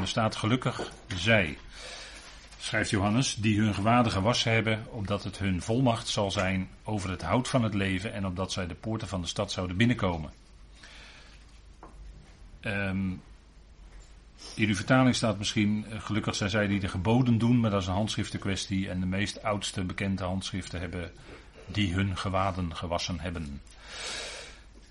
En er staat gelukkig zij, schrijft Johannes, die hun gewaden gewassen hebben, opdat het hun volmacht zal zijn over het hout van het leven en opdat zij de poorten van de stad zouden binnenkomen. Um, in uw vertaling staat misschien, eh, gelukkig zijn zij die de geboden doen, maar dat is een handschriftenkwestie en de meest oudste bekende handschriften hebben die hun gewaden gewassen hebben.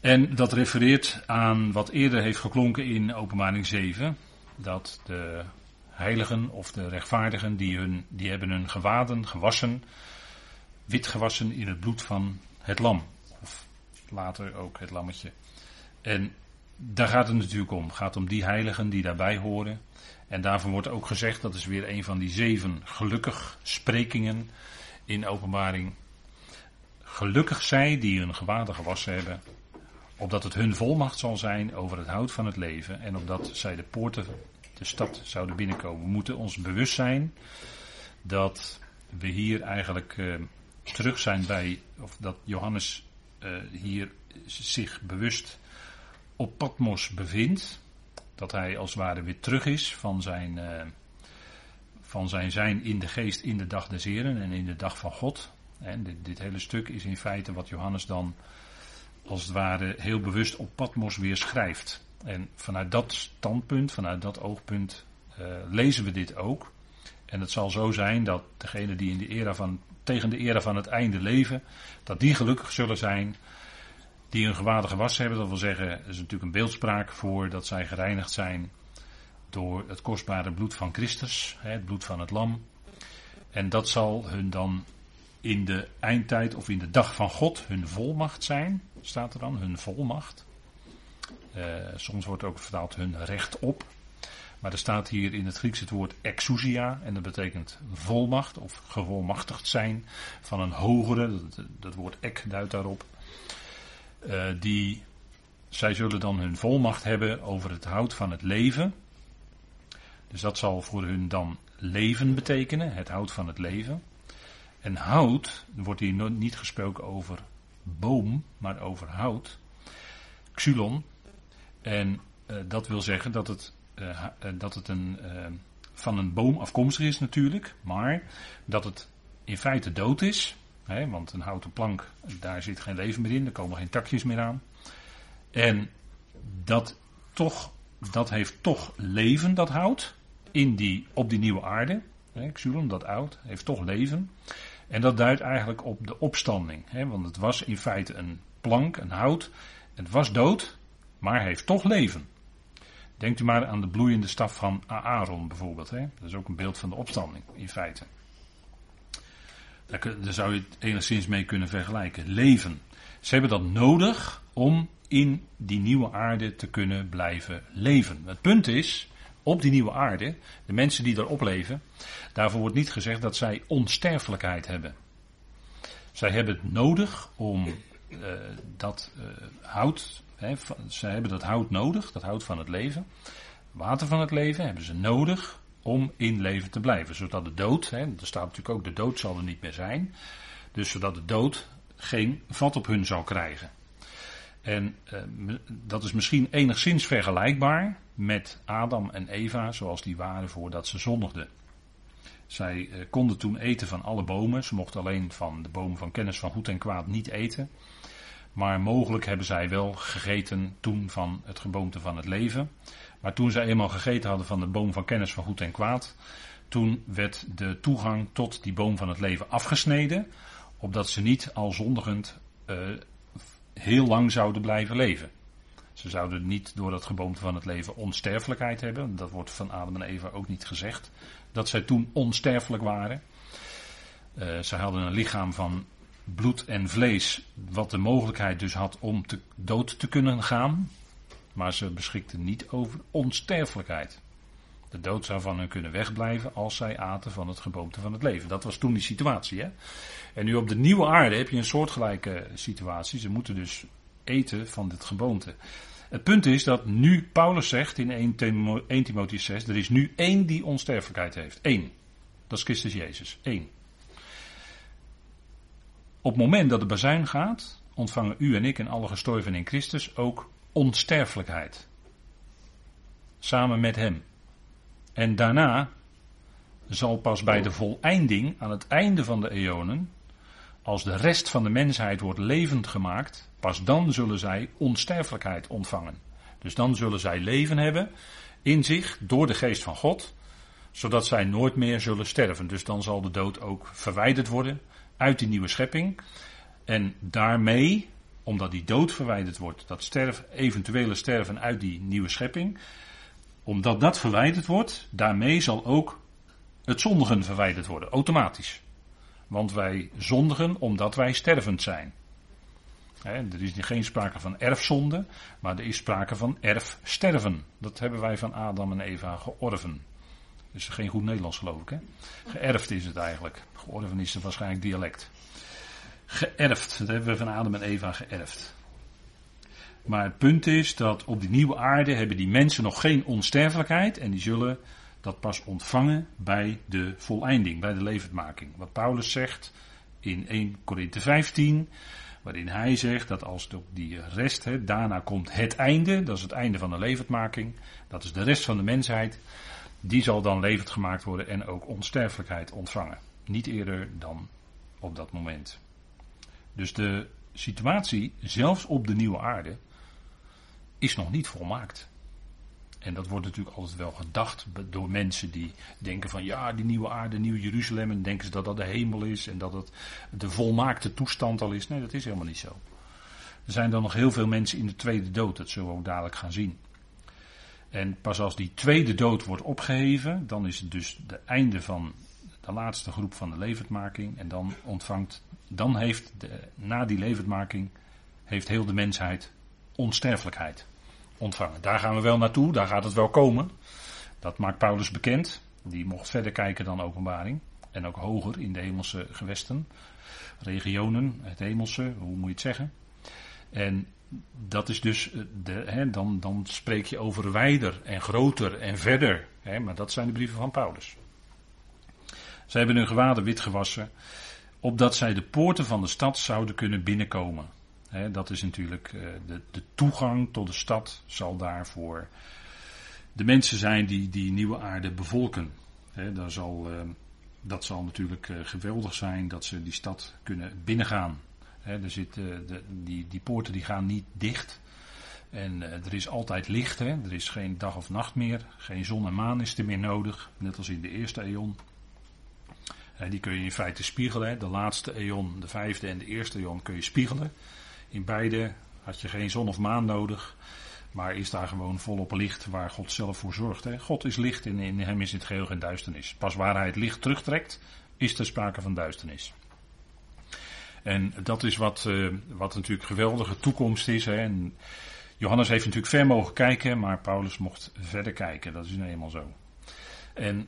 En dat refereert aan wat eerder heeft geklonken in openbaring 7, dat de heiligen of de rechtvaardigen, die, hun, die hebben hun gewaden gewassen, wit gewassen in het bloed van het lam. Of later ook het lammetje. En daar gaat het natuurlijk om. Het gaat om die heiligen die daarbij horen. En daarvan wordt ook gezegd, dat is weer een van die zeven gelukkig sprekingen in openbaring. Gelukkig zij die hun gewaden gewassen hebben, opdat het hun volmacht zal zijn over het hout van het leven en opdat zij de poorten de stad zouden binnenkomen. We moeten ons bewust zijn dat we hier eigenlijk uh, terug zijn bij, of dat Johannes uh, hier zich bewust op Patmos bevindt. Dat hij als het ware weer terug is van zijn, uh, van zijn zijn in de geest in de dag des Heren en in de dag van God. En dit, dit, hele stuk is in feite wat Johannes dan als het ware heel bewust op Patmos weer schrijft. En vanuit dat standpunt, vanuit dat oogpunt, uh, lezen we dit ook. En het zal zo zijn dat degenen die in de era van, tegen de era van het einde leven, dat die gelukkig zullen zijn die hun gewaden gewassen hebben. Dat wil zeggen, er is natuurlijk een beeldspraak voor dat zij gereinigd zijn door het kostbare bloed van Christus, het bloed van het lam. En dat zal hun dan in de eindtijd of in de dag van God hun volmacht zijn, staat er dan, hun volmacht. Uh, soms wordt ook vertaald hun recht op. Maar er staat hier in het Grieks het woord exousia en dat betekent volmacht of gevolmachtigd zijn van een hogere, dat, woord ek duidt daarop. Uh, die, zij zullen dan hun volmacht hebben over het hout van het leven. Dus dat zal voor hun dan leven betekenen, het hout van het leven. En hout, wordt hier niet gesproken over boom, maar over hout. Xylon. En uh, dat wil zeggen dat het, uh, dat het een, van een boom afkomstig is natuurlijk, maar dat het in feite dood is. Hè, want een houten plank, daar zit geen leven meer in, er komen geen takjes meer aan. En dat, toch, dat heeft toch leven, dat hout, in die, op die nieuwe aarde. Hè, Xulon, dat oud, heeft toch leven. En dat duidt eigenlijk op de opstanding. Hè, want het was in feite een plank, een hout. Het was dood, maar heeft toch leven. Denkt u maar aan de bloeiende staf van Aaron bijvoorbeeld. Hè? Dat is ook een beeld van de opstanding in feite. Daar, zou je het enigszins mee kunnen vergelijken. Leven. Ze hebben dat nodig om in die nieuwe aarde te kunnen blijven leven. Het punt is, op die nieuwe aarde, de mensen die daarop leven, daarvoor wordt niet gezegd dat zij onsterfelijkheid hebben. Zij hebben het nodig om uh, dat uh, hout, zij hebben dat hout nodig, dat hout van het leven, water van het leven hebben ze nodig om in leven te blijven. Zodat de dood, er staat natuurlijk ook de dood zal er niet meer zijn, dus zodat de dood geen vat op hun zal krijgen. En uh, dat is misschien enigszins vergelijkbaar met Adam en Eva zoals die waren voordat ze zondigden. Zij uh, konden toen eten van alle bomen. Ze mochten alleen van de boom van kennis van goed en kwaad niet eten. Maar mogelijk hebben zij wel gegeten toen van het geboomte van het leven. Maar toen zij eenmaal gegeten hadden van de boom van kennis van goed en kwaad, toen werd de toegang tot die boom van het leven afgesneden, opdat ze niet al zondigend uh, heel lang zouden blijven leven. Ze zouden niet door dat geboomte van het leven onsterfelijkheid hebben. Dat wordt van Adam en Eva ook niet gezegd. Dat zij toen onsterfelijk waren. Uh, zij hadden een lichaam van bloed en vlees. Wat de mogelijkheid dus had om te, dood te kunnen gaan. Maar ze beschikten niet over onsterfelijkheid. De dood zou van hen kunnen wegblijven als zij aten van het geboomte van het leven. Dat was toen die situatie. Hè? En nu op de nieuwe aarde heb je een soortgelijke situatie. Ze moeten dus eten van dit geboomte. Het punt is dat nu Paulus zegt in 1 Timotheus 6, er is nu één die onsterfelijkheid heeft. Eén. Dat is Christus Jezus. Eén. Op het moment dat de bazuin gaat, ontvangen u en ik en alle gestorven in Christus ook onsterfelijkheid. Samen met hem. En daarna zal pas bij de voleinding, aan het einde van de eonen, als de rest van de mensheid wordt levend gemaakt, pas dan zullen zij onsterfelijkheid ontvangen. Dus dan zullen zij leven hebben in zich door de geest van God, zodat zij nooit meer zullen sterven. Dus dan zal de dood ook verwijderd worden uit die nieuwe schepping. En daarmee, omdat die dood verwijderd wordt, dat sterf, eventuele sterven uit die nieuwe schepping, omdat dat verwijderd wordt, daarmee zal ook het zondigen verwijderd worden, automatisch. Want wij zondigen omdat wij stervend zijn. er is geen sprake van erfzonde, maar er is sprake van erfsterven. Dat hebben wij van Adam en Eva georven. Is geen goed Nederlands geloof ik. Hè? Geërfd is het eigenlijk. Georven is het waarschijnlijk dialect. Geërfd, dat hebben we van Adam en Eva geërfd. Maar het punt is dat op die nieuwe aarde hebben die mensen nog geen onsterfelijkheid en die zullen dat pas ontvangen bij de voleinding, bij de levendmaking. Wat Paulus zegt in 1 Korinthe 15, waarin hij zegt dat als die rest, he, daarna komt het einde, dat is het einde van de levendmaking, dat is de rest van de mensheid, die zal dan levend gemaakt worden en ook onsterfelijkheid ontvangen. Niet eerder dan op dat moment. Dus de situatie, zelfs op de nieuwe aarde, is nog niet volmaakt. En dat wordt natuurlijk altijd wel gedacht door mensen die denken van ja, die nieuwe aarde, nieuw Jeruzalem. En denken ze dat dat de hemel is en dat het de volmaakte toestand al is. Nee, dat is helemaal niet zo. Er zijn dan nog heel veel mensen in de tweede dood. Dat zullen we ook dadelijk gaan zien. En pas als die tweede dood wordt opgeheven, dan is het dus het einde van de laatste groep van de levendmaking. En dan ontvangt, dan heeft de, na die levendmaking, heeft heel de mensheid onsterfelijkheid ontvangen. Daar gaan we wel naartoe, daar gaat het wel komen. Dat maakt Paulus bekend. Die mocht verder kijken dan openbaring. En ook hoger in de hemelse gewesten, regionen, het hemelse, hoe moet je het zeggen. En dat is dus, eh, de, hè, dan, dan spreek je over wijder en groter en verder. Hè, maar dat zijn de brieven van Paulus. Zij hebben hun gewaden wit gewassen, opdat zij de poorten van de stad zouden kunnen binnenkomen dat is natuurlijk uh, de, de, toegang tot de stad zal daarvoor de mensen zijn die die nieuwe aarde bevolken. daar zal, uh, dat zal natuurlijk geweldig zijn dat ze die stad kunnen binnengaan. Er zit, de, die, die poorten die gaan niet dicht. En er is altijd licht, er is geen dag of nacht meer. Geen zon en maan is er meer nodig, net als in de eerste eon. die kun je in feite spiegelen. De laatste eon, de vijfde en de eerste eon kun je spiegelen. In beide had je geen zon of maan nodig. Maar is daar gewoon volop licht waar God zelf voor zorgt. God is licht en in hem is het geheel geen duisternis. Pas waar hij het licht terugtrekt, is er sprake van duisternis. En dat is wat, uh, wat natuurlijk geweldige toekomst is. Hè? Johannes heeft natuurlijk ver mogen kijken, maar Paulus mocht verder kijken. Dat is nu eenmaal zo. En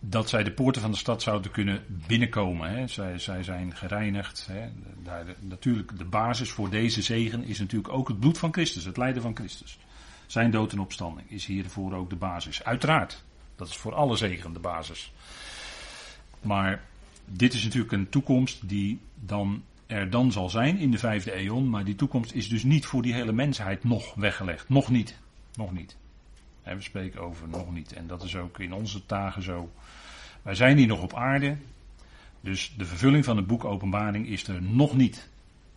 dat zij de poorten van de stad zouden kunnen binnenkomen. Hè. Zij, zij zijn gereinigd. Hè. Daar, natuurlijk, de basis voor deze zegen is natuurlijk ook het bloed van Christus, het lijden van Christus. Zijn dood en opstanding is hiervoor ook de basis. Uiteraard, dat is voor alle zegen de basis. Maar dit is natuurlijk een toekomst die dan er dan zal zijn in de vijfde eeuw. Maar die toekomst is dus niet voor die hele mensheid nog weggelegd. Nog niet. Nog niet. we spreken over nog niet. En dat is ook in onze dagen zo. Wij zijn hier nog op aarde. Dus de vervulling van het boek Openbaring is er nog niet.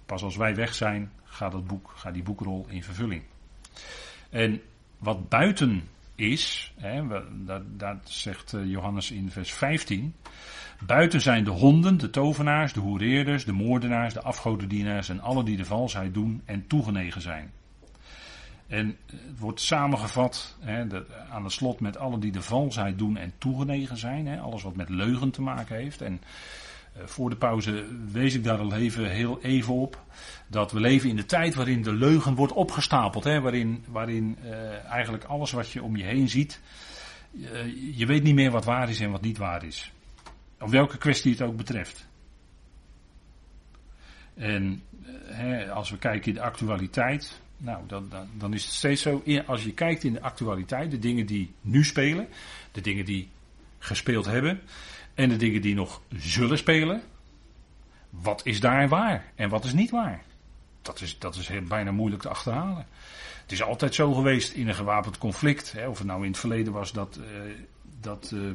Pas als wij weg zijn, gaat, dat boek, gaat die boekrol in vervulling. En wat buiten is, hè, dat, dat zegt eh, Johannes in vers 15. Buiten zijn de honden, de tovenaars, de hoereerders, de moordenaars, de afgodendienaars en alle die de valsheid doen en toegenegen zijn. En het wordt samengevat hè, aan het slot met alle die de valsheid doen en toegenegen zijn. Hè, alles wat met leugen te maken heeft. En uh, voor de pauze wees ik daar al even, heel even op. Dat we leven in de tijd waarin de leugen wordt opgestapeld. Hè, waarin waarin uh, eigenlijk alles wat je om je heen ziet. Uh, je weet niet meer wat waar is en wat niet waar is. Op welke kwestie het ook betreft. En hè, als we kijken in de actualiteit, nou, dan, dan, is het steeds zo, als je kijkt in de actualiteit, de dingen die nu spelen, de dingen die gespeeld hebben en de dingen die nog zullen spelen, wat is daar waar en wat is niet waar? Dat is, dat is bijna moeilijk te achterhalen. Het is altijd zo geweest in een gewapend conflict, hè, of het nou in het verleden was dat uh, dat, uh,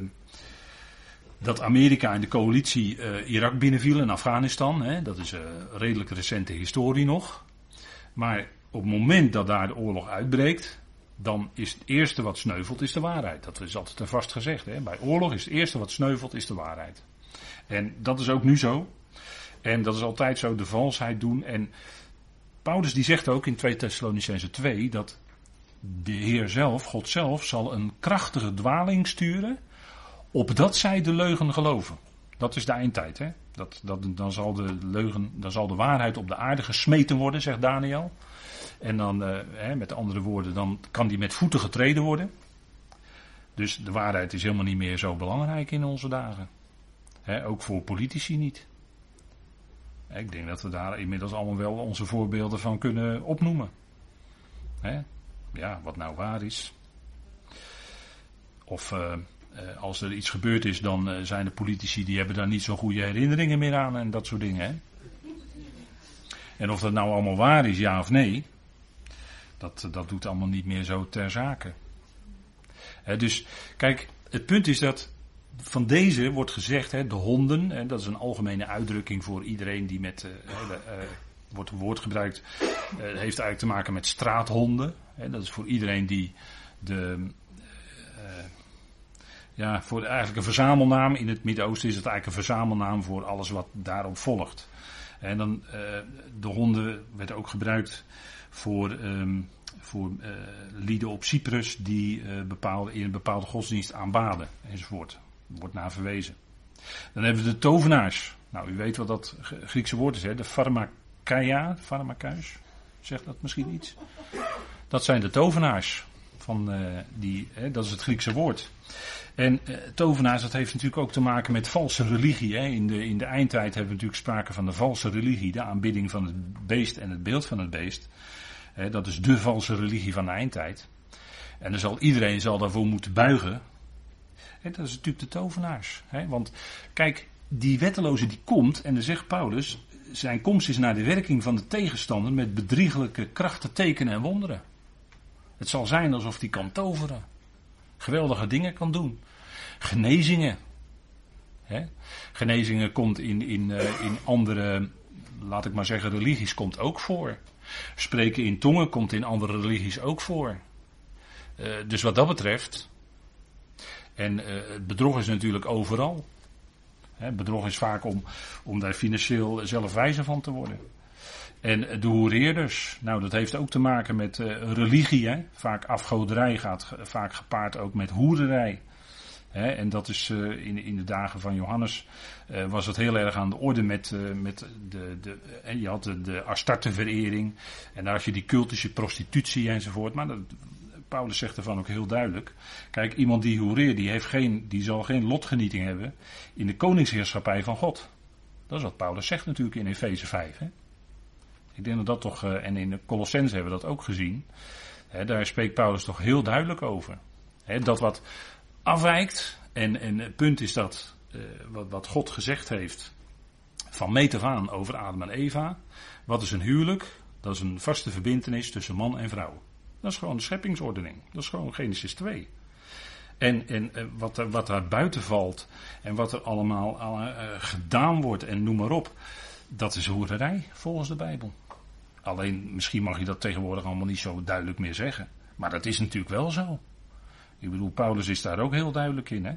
dat Amerika en de coalitie uh, Irak binnenviel en Afghanistan. Hè, dat is een redelijk recente historie nog. Maar op het moment dat daar de oorlog uitbreekt, dan is het eerste wat sneuvelt is de waarheid. Dat is altijd vast gezegd. Hè. Bij oorlog is het eerste wat sneuvelt is de waarheid. En dat is ook nu zo. En dat is altijd zo, de valsheid doen. En Paulus die zegt ook in 2 Thessalonicense 2 dat de Heer zelf, God zelf, zal een krachtige dwaling sturen, opdat zij de leugen geloven. Dat is de eindtijd, hè? Dat, dat, dan, zal de leugen, dan zal de waarheid op de aarde gesmeten worden, zegt Daniel. En dan, hè, met andere woorden, dan kan die met voeten getreden worden. Dus de waarheid is helemaal niet meer zo belangrijk in onze dagen. Ook voor politici niet. Ik denk dat we daar inmiddels allemaal wel onze voorbeelden van kunnen opnoemen. Ja, wat nou waar is. Of uh, als er iets gebeurd is, dan uh, zijn de politici die hebben daar niet zo goede herinneringen meer aan en dat soort dingen. Hè? En of dat nou allemaal waar is, ja of nee, dat, dat doet allemaal niet meer zo ter zake. dus kijk, het punt is dat van deze wordt gezegd, de honden, hè, dat is een algemene uitdrukking voor iedereen die met, uh, wordt een woord gebruikt, uh, heeft eigenlijk te maken met straathonden. Dat is voor iedereen die de, ja, voor eigenlijk een verzamelnaam. In het Midden-Oosten is het eigenlijk een verzamelnaam voor alles wat daarop volgt. En dan, de honden werden ook gebruikt voor, um, voor lieden op Cyprus die bepaalde, in een bepaalde godsdienst aanbaden enzovoort wordt naar verwezen. Dan hebben we de tovenaars. Nou, u weet wat dat Griekse woord is, hè? De pharmakeia, pharmakuis. Zegt dat misschien iets? Dat zijn de tovenaars. Van, die, hè, dat is het Griekse woord. En uh, tovenaars, dat heeft natuurlijk ook te maken met valse religie. Hè? In, de, in de eindtijd hebben we natuurlijk sprake van de valse religie. De aanbidding van het beest en het beeld van het beest. Dat is de valse religie van de eindtijd. En dan zal iedereen zal daarvoor moeten buigen dat is natuurlijk de tovenaars. Want kijk, die wetteloze die komt, en dan zegt Paulus, zijn komst is naar de werking van de tegenstander met bedriegelijke krachten, tekenen en wonderen. Het zal zijn alsof hij kan toveren. Geweldige dingen kan doen. Genezingen. Genezingen komt in, in, uh, in andere, laat ik maar zeggen, religies komt ook voor. Spreken in tongen komt in andere religies ook voor. Uh, dus wat dat betreft, en het bedrog is natuurlijk overal. Hè, bedrog is vaak om, om daar financieel zelf wijzer van te worden. En de hoereerders, nou dat heeft ook te maken met uh, religie. Hè? Vaak afgoderij gaat vaak gepaard ook met hoererij. En dat is uh, in, in de dagen van Johannes uh, was het heel erg aan de orde met, met de, de, je had de, de Astarte-verering. En daar had je die cultische prostitutie enzovoort. Maar dat Paulus zegt ervan ook heel duidelijk. Kijk, iemand die hoereert, die, heeft geen, die zal geen lotgenieting hebben in de koningsheerschappij van God. Dat is wat Paulus zegt natuurlijk in Efeze 5. Hè? Ik denk dat dat toch, eh, en in de Colossense hebben we dat ook gezien. Daar spreekt Paulus toch heel duidelijk over. Dat wat afwijkt, en, het punt is dat uh, wat, God gezegd heeft van meet af aan over Adam en Eva. Wat is een huwelijk? Dat is een vaste verbintenis tussen man en vrouw. Dat is gewoon de scheppingsordening. Dat is gewoon Genesis 2. En, en eh, wat, wat daar buiten valt en wat er allemaal gedaan wordt en noem maar op, dat is hoererij volgens de Bijbel. Alleen misschien mag je dat tegenwoordig allemaal niet zo duidelijk meer zeggen. Maar dat is natuurlijk wel zo. Ik bedoel, Paulus is daar ook heel duidelijk in. Hè?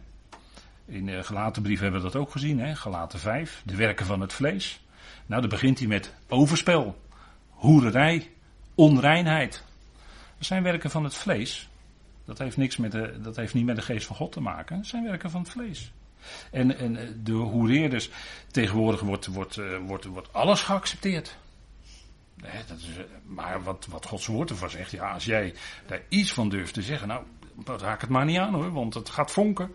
In de Galatenbrief hebben we dat ook gezien, hè? Galaten 5, de werken van het vlees. Nou, dan begint hij met overspel, hoererij, onreinheid. Dat zijn werken van het vlees. Dat heeft, niks met de, dat heeft niet met de geest van God te maken. Dat zijn werken van het vlees. En, en eh, de hoereerders, tegenwoordig wordt, wordt, eh, wordt, wordt alles geaccepteerd. Dat is, eh, maar wat, wat Gods woord ervan zegt, ja, als jij daar iets van durft te zeggen, nou, raak het maar niet aan hoor, want het gaat vonken.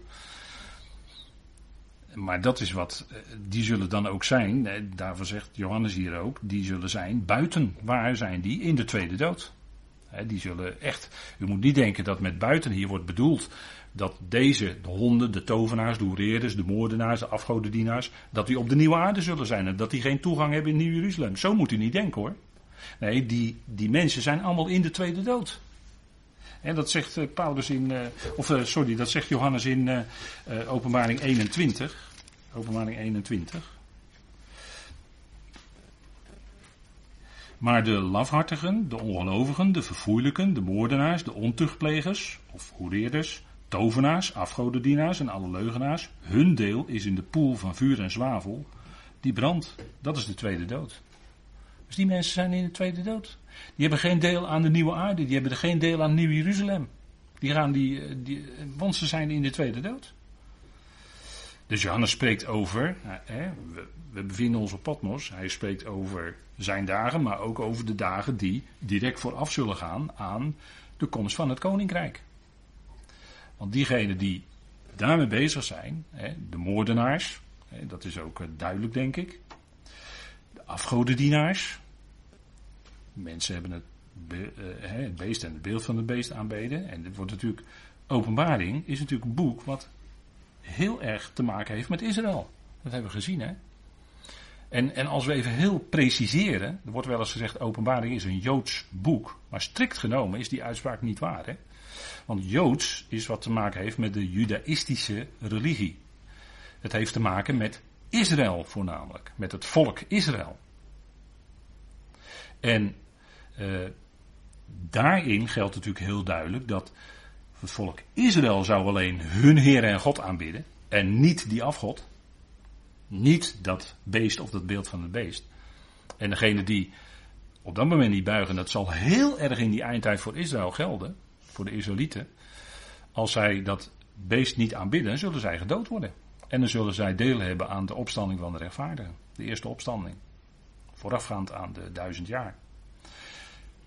Maar dat is wat, die zullen dan ook zijn, daarvoor zegt Johannes hier ook, die zullen zijn buiten. Waar zijn die? In de tweede dood die zullen echt. U moet niet denken dat met buiten hier wordt bedoeld dat deze, de honden, de tovenaars, de hoereerders, de moordenaars, de afgodendienaars, dat die op de nieuwe aarde zullen zijn en dat die geen toegang hebben in Nieuw-Jeruzalem. Zo moet u niet denken hoor. Nee, die, die mensen zijn allemaal in de tweede dood. En dat zegt Paulus in, of sorry, dat zegt Johannes in Openbaring 21. Openbaring 21. Maar de lafhartigen, de ongelovigen, de verfoeilijken, de moordenaars, de ontuchtplegers of hoereerders, tovenaars, afgodendienaars en alle leugenaars, hun deel is in de poel van vuur en zwavel, die brandt. Dat is de tweede dood. Dus die mensen zijn in de tweede dood. Die hebben geen deel aan de nieuwe aarde, die hebben geen deel aan Nieuw Jeruzalem. Die gaan die, eh, die, want ze zijn in de tweede dood. Dus Johannes spreekt over, hè, we, we bevinden ons op Patmos, hij spreekt over zijn dagen, maar ook over de dagen die direct vooraf zullen gaan aan de komst van het koninkrijk. Want diegenen die daarmee bezig zijn, hè, de moordenaars, hè, dat is ook eh, duidelijk denk ik, de afgodendienaars, mensen hebben het, eh, het beest en het beeld van het beest aanbeden, en dit wordt natuurlijk, openbaring is natuurlijk een boek wat heel erg te maken heeft met Israël. Dat hebben we gezien hè. En, en als we even heel preciseren, er wordt wel eens gezegd openbaring is een Joods boek, maar strikt genomen is die uitspraak niet waar. Hè? Want Joods is wat te maken heeft met de judaïstische religie. Het heeft te maken met Israël voornamelijk, met het volk Israël. En uh, daarin geldt natuurlijk heel duidelijk dat het volk Israël zou alleen hun Heer en God aanbidden en niet die afgod. Niet dat beest of dat beeld van het beest. En degene die op dat moment niet buigen, dat zal heel erg in die eindtijd voor Israël gelden, voor de Israëlieten. Als zij dat beest niet aanbidden, zullen zij gedood worden. En dan zullen zij deel hebben aan de opstanding van de rechtvaardigen. De eerste opstanding. Voorafgaand aan de duizend jaar.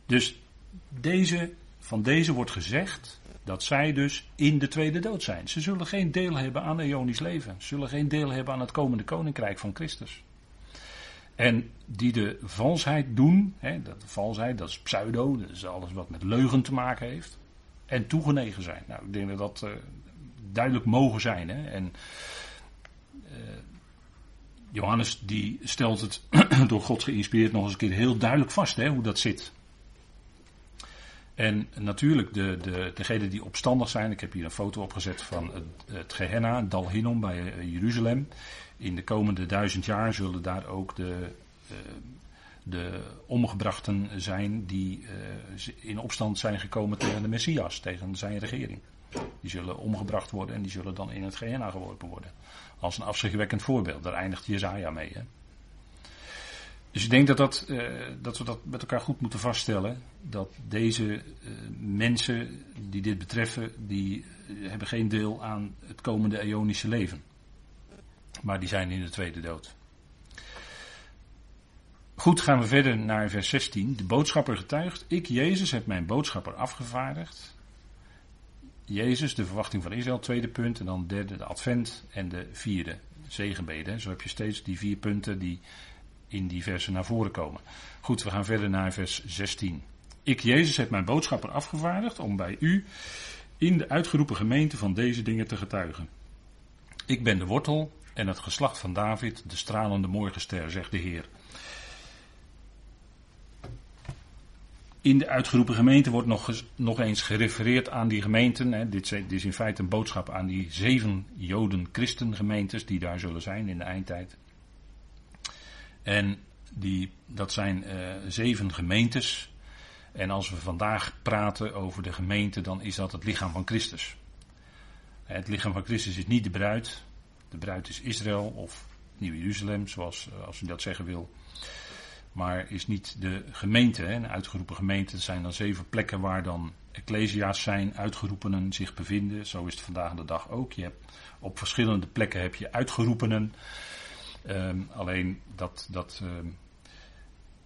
Dus deze, van deze wordt gezegd dat zij dus in de tweede dood zijn. Ze zullen geen deel hebben aan eonisch leven. Ze zullen geen deel hebben aan het komende koninkrijk van Christus. En die de valsheid doen, hè, dat valsheid, dat is pseudo, dat is alles wat met leugen te maken heeft. En toegenegen zijn. Nou, ik denk dat dat uh, duidelijk mogen zijn. Hè. En uh, Johannes die stelt het door God geïnspireerd nog eens een keer heel duidelijk vast hè, hoe dat zit. En natuurlijk, de, de, degenen die opstandig zijn, ik heb hier een foto opgezet van het, het Gehenna, Dal Hinnom bij eh, Jeruzalem. In de komende duizend jaar zullen daar ook de, uh, de omgebrachten zijn die uh, in opstand zijn gekomen tegen de Messias, tegen zijn regering. Die zullen omgebracht worden en die zullen dan in het Gehenna geworpen worden. Als een afschrikwekkend voorbeeld, daar eindigt Jezaja mee. Hè? Dus ik denk dat, dat, uh, dat we dat met elkaar goed moeten vaststellen. Dat deze uh, mensen die dit betreffen, die uh, hebben geen deel aan het komende eonische leven. Maar die zijn in de tweede dood. Goed, gaan we verder naar vers 16. De boodschapper getuigt, ik Jezus heb mijn boodschapper afgevaardigd. Jezus, de verwachting van Israël, tweede punt. En dan derde, de advent. En de vierde, zegenbeden. Zo heb je steeds die vier punten die in die versen naar voren komen. Goed, we gaan verder naar vers 16. Ik, Jezus, heb mijn boodschapper afgevaardigd om bij u in de uitgeroepen gemeente van deze dingen te getuigen. Ik ben de wortel en het geslacht van David, de stralende morgenster, zegt de Heer. In de uitgeroepen gemeente wordt nog, nog eens gerefereerd aan die gemeenten. Hè. Dit, dit, is in feite een boodschap aan die zeven Joden-christengemeentes die daar zullen zijn in de eindtijd. En die, dat zijn uh, zeven gemeentes. En als we vandaag praten over de gemeente, dan is dat het lichaam van Christus. Het lichaam van Christus is niet de bruid. De bruid is Israël of Nieuw Jeruzalem, zoals eh, als u dat zeggen wil. Maar is niet de gemeente, een uitgeroepen gemeente. Zijn dan zeven plekken waar dan ecclesia's zijn, uitgeroepenen zich bevinden. Zo is het vandaag de dag ook. Je hebt, op verschillende plekken heb je uitgeroepenen. Um, alleen dat, dat um,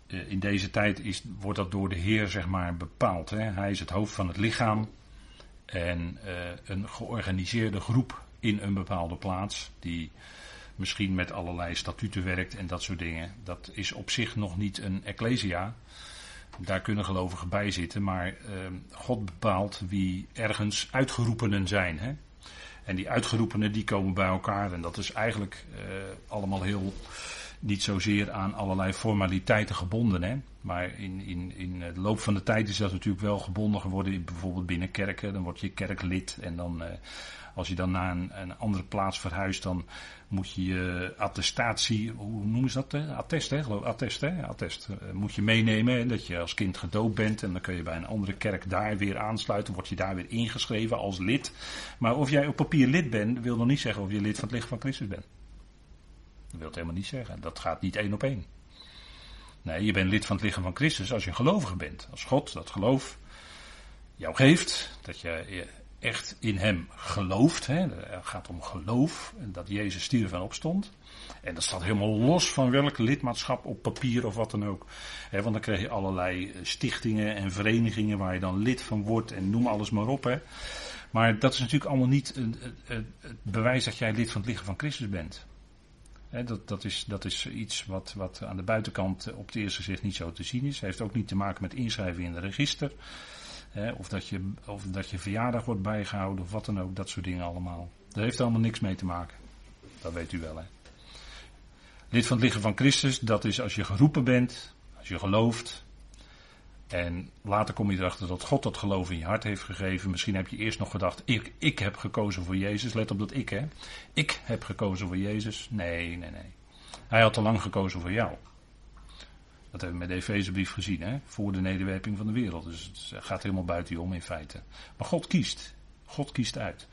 in deze tijd is, wordt dat door de Heer zeg maar bepaald. Hè? Hij is het hoofd van het lichaam en uh, een georganiseerde groep in een bepaalde plaats die misschien met allerlei statuten werkt en dat soort dingen. Dat is op zich nog niet een ecclesia. Daar kunnen gelovigen bij zitten, maar uh, God bepaalt wie ergens uitgeroepenen zijn. Hè? En die uitgeroepenen die komen bij elkaar en dat is eigenlijk uh, allemaal heel niet zozeer aan allerlei formaliteiten gebonden. Hè? Maar in, in, in de loop van de tijd is dat natuurlijk wel gebonden geworden. Bijvoorbeeld binnen kerken. Dan word je kerklid. En dan, eh, als je dan naar een, een, andere plaats verhuist, dan moet je je attestatie, hoe noemen ze dat? Attest, hè? Geloof, attest, hè? Attest. Uh, moet je meenemen dat je als kind gedoopt bent. En dan kun je bij een andere kerk daar weer aansluiten. Word je daar weer ingeschreven als lid. Maar of jij op papier lid bent, wil nog niet zeggen of je lid van het licht van Christus bent. Dat wil het helemaal niet zeggen. Dat gaat niet één op één. Nee, je bent lid van het lichaam van Christus als je een gelovige bent. Als God dat geloof jou geeft, dat je echt in hem gelooft. Hè. Het gaat om geloof en dat Jezus stierf en opstond. En dat staat helemaal los van welk lidmaatschap op papier of wat dan ook. Want dan krijg je allerlei stichtingen en verenigingen waar je dan lid van wordt en noem alles maar op. Hè. Maar dat is natuurlijk allemaal niet het bewijs dat jij lid van het lichaam van Christus bent dat, dat, is, dat is iets wat, wat aan de buitenkant op het eerste gezicht niet zo te zien is. Heeft ook niet te maken met inschrijving in de register. Of, dat je, of dat je verjaardag wordt bijgehouden of wat dan ook. Dat soort dingen allemaal. Daar heeft allemaal niks mee te maken. Dat weet u wel hè. Lid van het lichaam van Christus, dat is als je geroepen bent, als je gelooft, en later kom je erachter dat God dat geloof in je hart heeft gegeven. Misschien heb je eerst nog gedacht, ik, ik heb gekozen voor Jezus. Let op dat ik, hè. Ik heb gekozen voor Jezus. Nee, nee, nee. Hij had al lang gekozen voor jou. Dat hebben we met de Efezebrief gezien, hè. Voor de nederwerping van de wereld. Dus het gaat helemaal buiten je om in feite. Maar God kiest. God kiest uit.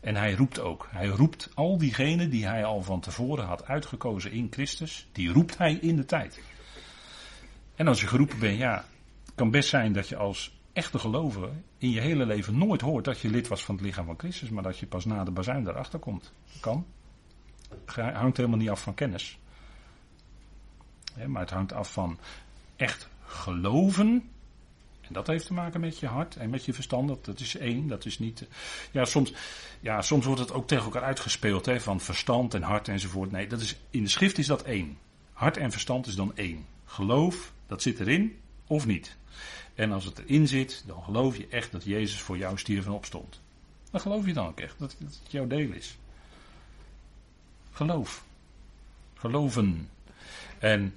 En hij roept ook. Hij roept al diegenen die hij al van tevoren had uitgekozen in Christus. Die roept hij in de tijd. En als je geroepen bent, ja, kan best zijn dat je als echte gelovige in je hele leven nooit hoort dat je lid was van het lichaam van Christus, maar dat je pas na de bazuin daarachter komt. Kan. Het hangt helemaal niet af van kennis. Maar het hangt af van echt geloven. En dat heeft te maken met je hart en met je verstand. Dat, dat is één. Dat is niet. Ja soms, ja, soms wordt het ook tegen elkaar uitgespeeld. Hè, van verstand en hart enzovoort. Nee, dat is, in de schrift is dat één. Hart en verstand is dan één. Geloof, dat zit erin of niet. En als het erin zit, dan geloof je echt dat Jezus voor jou stierf en opstond. Dan geloof je dan ook echt dat het jouw deel is. Geloof. Geloven. En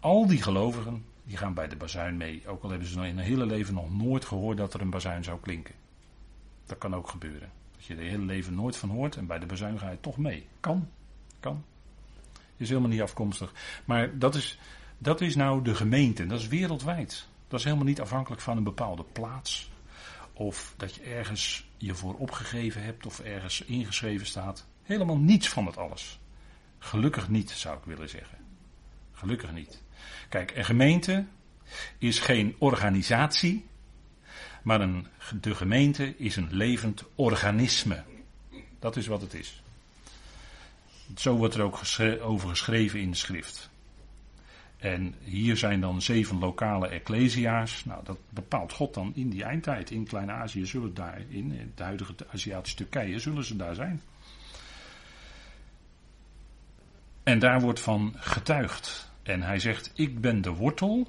al die gelovigen, die gaan bij de bazuin mee. Ook al hebben ze in hun hele leven nog nooit gehoord dat er een bazuin zou klinken. Dat kan ook gebeuren. Dat je er hele leven nooit van hoort en bij de bazuin ga je toch mee. Kan. Kan. Is helemaal niet afkomstig. Maar dat is, dat is nou de gemeente. Dat is wereldwijd. Dat is helemaal niet afhankelijk van een bepaalde plaats. Of dat je ergens je voor opgegeven hebt of ergens ingeschreven staat. Helemaal niets van het alles. Gelukkig niet, zou ik willen zeggen. Gelukkig niet. Kijk, een gemeente is geen organisatie, maar een, de gemeente is een levend organisme. Dat is wat het is. Zo wordt er ook over geschreven in de schrift. En hier zijn dan zeven lokale ecclesia's. Nou, dat bepaalt God dan in die eindtijd. In Klein-Azië zullen daar, in het huidige Aziatische Turkije, zullen ze daar zijn. En daar wordt van getuigd. En hij zegt, ik ben de wortel.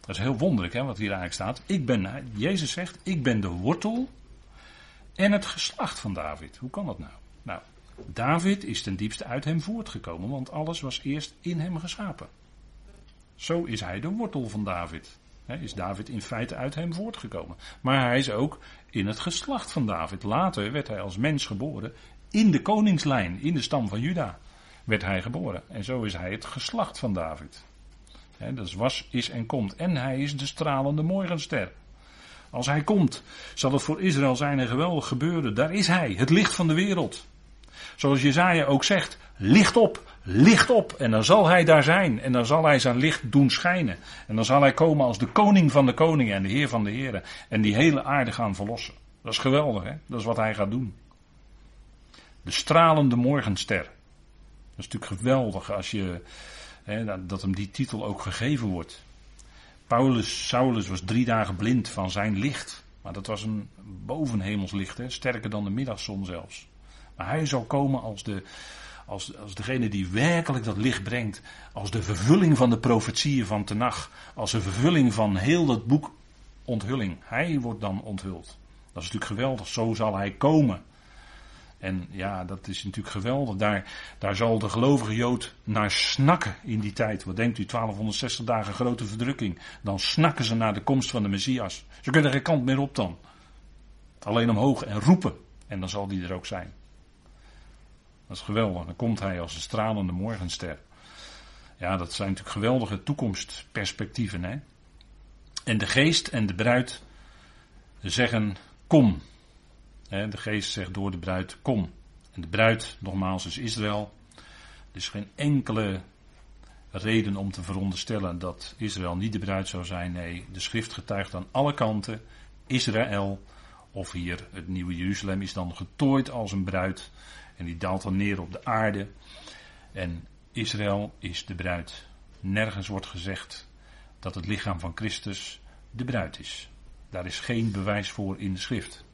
Dat is heel wonderlijk hè, wat hier eigenlijk staat. Ik ben, Jezus zegt, ik ben de wortel en het geslacht van David. Hoe kan dat nou? Nou, David is ten diepste uit hem voortgekomen, want alles was eerst in hem geschapen. Zo is hij de wortel van David. is David in feite uit hem voortgekomen. Maar hij is ook in het geslacht van David. Later werd hij als mens geboren in de koningslijn, in de stam van Juda werd hij geboren. En zo is hij het geslacht van David. He, dat was, is en komt. En hij is de stralende morgenster. Als hij komt, zal het voor Israël zijn een geweldig gebeuren. Daar is hij, het licht van de wereld. Zoals Jezaja ook zegt, licht op, licht op. En dan zal hij daar zijn. En dan zal hij zijn licht doen schijnen. En dan zal hij komen als de koning van de koningen en de heer van de heren. En die hele aarde gaan verlossen. Dat is geweldig, hè? Dat is wat hij gaat doen. De stralende morgenster. Dat is natuurlijk geweldig als je, hè, dat hem die titel ook gegeven wordt. Paulus, Saulus was drie dagen blind van zijn licht. Maar dat was een bovenhemels licht, hè, sterker dan de middagzon zelfs. Maar hij zal komen als, de, als, als degene die werkelijk dat licht brengt. Als de vervulling van de profetieën van Tenach. Als de vervulling van heel dat boek onthulling. Hij wordt dan onthuld. Dat is natuurlijk geweldig. Zo zal hij komen. En ja, dat is natuurlijk geweldig. Daar, daar zal de gelovige Jood naar snakken in die tijd. Wat denkt u, 1260 dagen grote verdrukking. Dan snakken ze naar de komst van de Messias. Ze kunnen geen kant meer op dan. Alleen omhoog en roepen. En dan zal die er ook zijn. Dat is geweldig. Dan komt hij als een stralende morgenster. Ja, dat zijn natuurlijk geweldige toekomstperspectieven. Hè? En de geest en de bruid zeggen: Kom. De geest zegt door de bruid: Kom. En de bruid, nogmaals, is Israël. Er is geen enkele reden om te veronderstellen dat Israël niet de bruid zou zijn. Nee, de schrift getuigt aan alle kanten. Israël, of hier het nieuwe Jeruzalem, is dan getooid als een bruid. En die daalt dan neer op de aarde. En Israël is de bruid. Nergens wordt gezegd dat het lichaam van Christus de bruid is. Daar is geen bewijs voor in de schrift.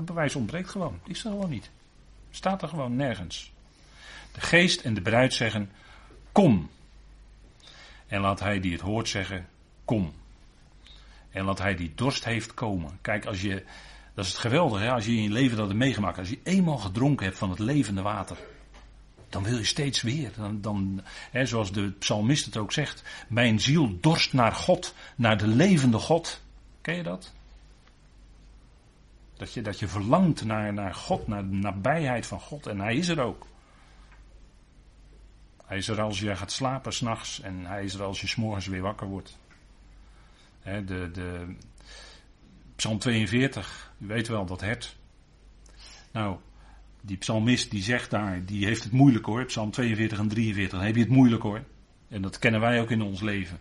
Het bewijs ontbreekt gewoon. Is er gewoon niet. Staat er gewoon nergens. De geest en de bruid zeggen: Kom. En laat hij die het hoort zeggen: Kom. En laat hij die dorst heeft komen. Kijk, als je. Dat is het geweldige, als je in je leven dat hebt meegemaakt. Als je eenmaal gedronken hebt van het levende water. Dan wil je steeds weer. Dan, dan, hè, zoals de psalmist het ook zegt. Mijn ziel dorst naar God. Naar de levende God. Ken je dat? Dat je, dat je verlangt naar, naar God, naar de nabijheid van God. En hij is er ook. Hij is er als je gaat slapen s'nachts en hij is er als je s'morgens weer wakker wordt. de, de, Psalm 42, u weet wel, dat hert. Nou, die psalmist die zegt daar, die heeft het moeilijk hoor. Psalm 42 en 43, dan heb je het moeilijk hoor. En dat kennen wij ook in ons leven.